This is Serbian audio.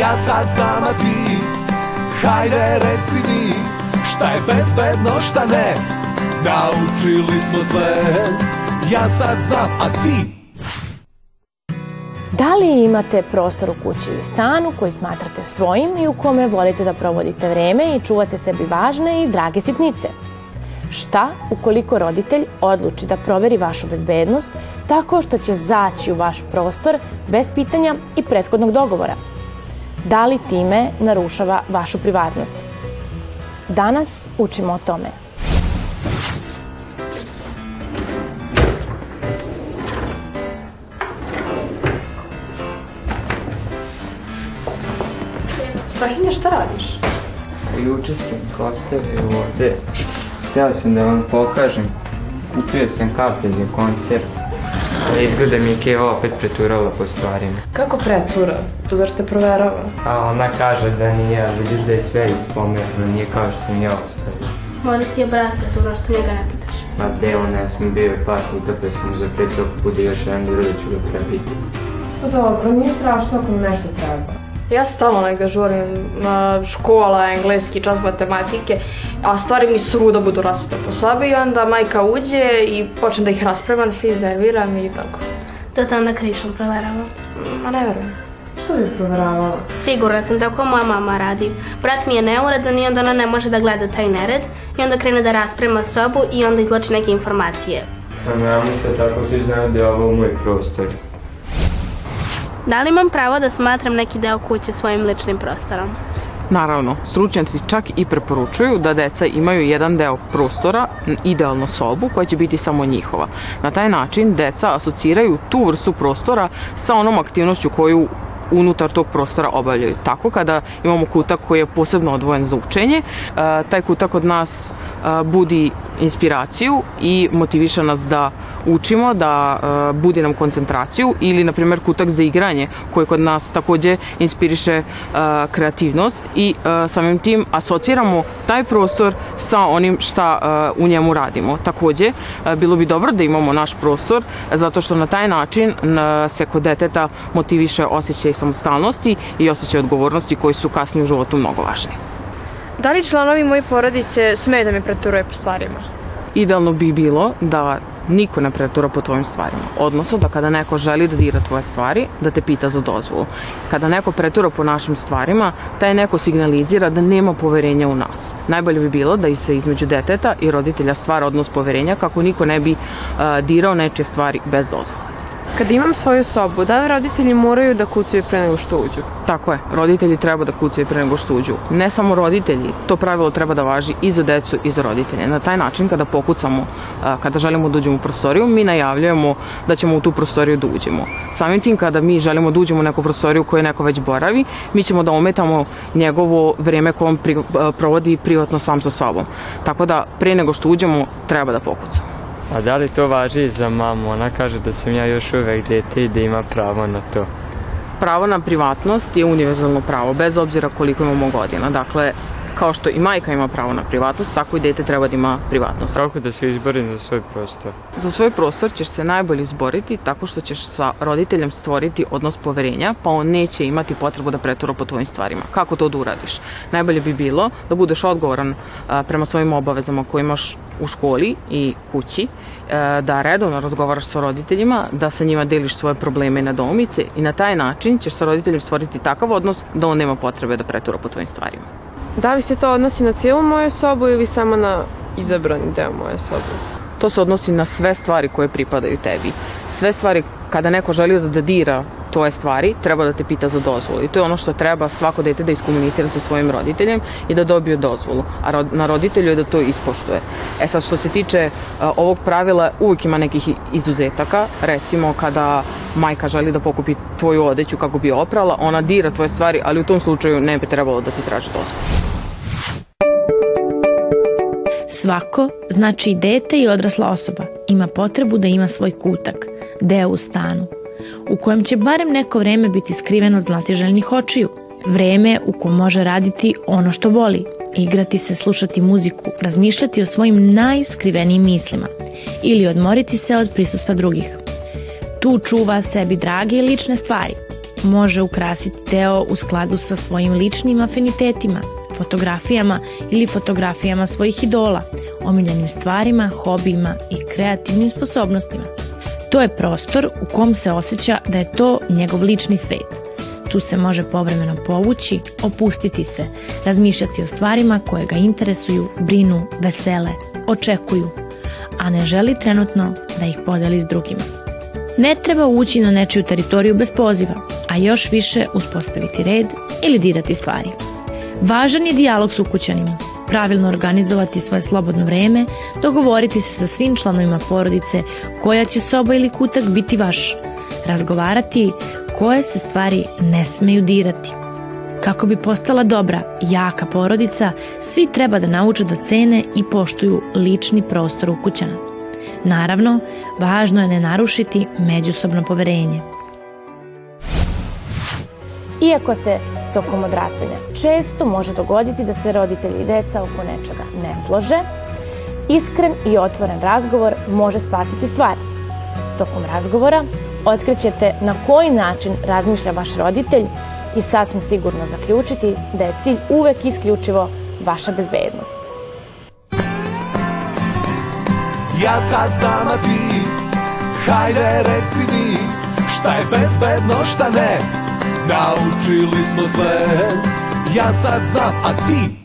Ja sad znam, a ti Hajde reci mi Šta je bezbedno, šta ne Naučili smo sve Ja sad znam, a ti Da li imate prostor u kući ili stanu koji smatrate svojim i u kome volite da provodite vreme i čuvate sebi važne i drage sitnice? Šta ukoliko roditelj odluči da proveri vašu bezbednost tako što će zaći u vaš prostor bez pitanja i prethodnog dogovora? Da li time narušava vašu privatnost? Danas učimo o tome. Strahinja, šta radiš? Juče sam ih ostavio ovde. Htio sam da vam pokažem. Kupio sam karte za koncert. Izgleda mi je Keva opet preturala po stvarima. Kako pretura? Pa zar te proverava? A ona kaže da nije, a vidiš da je sve ispomerno, nije kao što sam ja ostavio. Možda ti je brat pretura što njega ne pitaš. Ma gde on, ja sam bio par puta pa sam mu zapretio ako bude još jedan dura da ću ga prebiti. Pa dobro, nije strašno ako mi nešto treba. Ja stalno negde žurim na škola, engleski, čas matematike, a stvari mi svuda budu rasute po sobi i onda majka uđe i počne da ih rasprema, da se iznerviram i tako. To te onda krišom proverava. Ma ne verujem. Što bi proveravala? Sigurna sam da ko moja mama radi. Brat mi je neuredan i onda ona ne može da gleda taj nered i onda krene da rasprema sobu i onda izloči neke informacije. Sam ja mislim tako svi znaju da je ovo moj prostor. Da li imam pravo da smatram neki deo kuće svojim ličnim prostorom? Naravno, stručnjaci čak i preporučuju da deca imaju jedan deo prostora, idealno sobu, koja će biti samo njihova. Na taj način deca asociraju tu vrstu prostora sa onom aktivnošću koju unutar tog prostora obavljaju. Tako kada imamo kutak koji je posebno odvojen za učenje, e, taj kutak od nas e, budi inspiraciju i motiviša nas da učimo, da e, budi nam koncentraciju ili, na primjer, kutak za igranje koji kod nas takođe inspiriše kreativnost i samim tim asociramo taj prostor sa onim šta u njemu radimo. Takođe, bilo bi dobro da imamo naš prostor zato što na taj način se kod deteta motiviše osjećaj samostalnosti i osjećaj odgovornosti koji su kasnije u životu mnogo važni. Da li članovi moje porodice smeju da me preturuje po stvarima? Idealno bi bilo da niko ne pretura po tvojim stvarima. Odnosno da kada neko želi da dira tvoje stvari, da te pita za dozvolu. Kada neko pretura po našim stvarima, taj neko signalizira da nema poverenja u nas. Najbolje bi bilo da se između deteta i roditelja stvara odnos poverenja kako niko ne bi uh, dirao nečije stvari bez dozvole. Kad imam svoju sobu, da li roditelji moraju da kucaju pre nego što uđu? Tako je, roditelji treba da kucaju pre nego što uđu. Ne samo roditelji, to pravilo treba da važi i za decu i za roditelje. Na taj način kada pokucamo, kada želimo da uđemo u prostoriju, mi najavljujemo da ćemo u tu prostoriju da uđemo. Samim tim kada mi želimo da uđemo u neku prostoriju koju neko već boravi, mi ćemo da ometamo njegovo vreme koje on pri, provodi privatno sam sa sobom. Tako da pre nego što uđemo treba da pokucamo. A da li to važi i za mamu? Ona kaže da sam ja još uvek dete i da ima pravo na to. Pravo na privatnost je univerzalno pravo, bez obzira koliko imamo godina. Dakle, kao što i majka ima pravo na privatnost, tako i dete treba da ima privatnost. Kako da se izborim za svoj prostor? Za svoj prostor ćeš se najbolje izboriti tako što ćeš sa roditeljem stvoriti odnos poverenja, pa on neće imati potrebu da pretura po tvojim stvarima. Kako to da uradiš? Najbolje bi bilo da budeš odgovoran a, prema svojim obavezama koje imaš u školi i kući, a, da redovno razgovaraš sa roditeljima, da sa njima deliš svoje probleme i nedoumice i na taj način ćeš sa roditeljem stvoriti takav odnos da on nema potrebe da pretura po tvojim stvarima. Da li se to odnosi na cijelu moju sobu ili samo na izabrani deo moje sobe? To se odnosi na sve stvari koje pripadaju tebi. Sve stvari, kada neko želi da, da dira tvoje stvari, treba da te pita za dozvolu. I to je ono što treba svako dete da iskomunicira sa svojim roditeljem i da dobije dozvolu. A na roditelju je da to ispoštuje. E sad, što se tiče uh, ovog pravila, uvijek ima nekih izuzetaka. Recimo, kada majka želi da pokupi tvoju odeću kako bi oprala, ona dira tvoje stvari, ali u tom slučaju ne bi trebalo da ti traži dozvolu. Svako, znači i dete i odrasla osoba, ima potrebu da ima svoj kutak, deo u stanu, u kojem će barem neko vreme biti skriven od znatiželjnih očiju, vreme u kojem može raditi ono što voli, igrati se, slušati muziku, razmišljati o svojim najskrivenijim mislima ili odmoriti se od prisustva drugih. Tu čuva sebi drage i lične stvari. može ukrasiti deo u skladu sa svojim ličnim afinitetima, fotografijama ili fotografijama svojih idola, omiljenim stvarima, hobijima i kreativnim sposobnostima. To je prostor u kom se osjeća da je to njegov lični svet. Tu se može povremeno povući, opustiti se, razmišljati o stvarima koje ga interesuju, brinu, vesele, očekuju, a ne želi trenutno da ih podeli s drugima. Ne treba ući na nečiju teritoriju bez poziva, a još više uspostaviti red ili dirati stvari. Važan je dijalog s ukućanima, pravilno organizovati svoje slobodno vreme, dogovoriti se sa svim članovima porodice koja će soba ili kutak biti vaš, razgovarati koje se stvari ne smeju dirati. Kako bi postala dobra, jaka porodica, svi treba da nauče da cene i poštuju lični prostor ukućana. Naravno, važno je ne narušiti međusobno poverenje. Iako se tokom odrastanja često može dogoditi da se roditelji i deca oko nečega ne slože, iskren i otvoren razgovor može spasiti stvari. Tokom razgovora otkrićete na koji način razmišlja vaš roditelj i sasvim sigurno zaključiti da je cilj uvek isključivo vaša bezbednost. Ja sad znam, a ti Hajde reci mi Šta je bezbedno, šta ne Naučili smo sve. Ja sad znam, a ti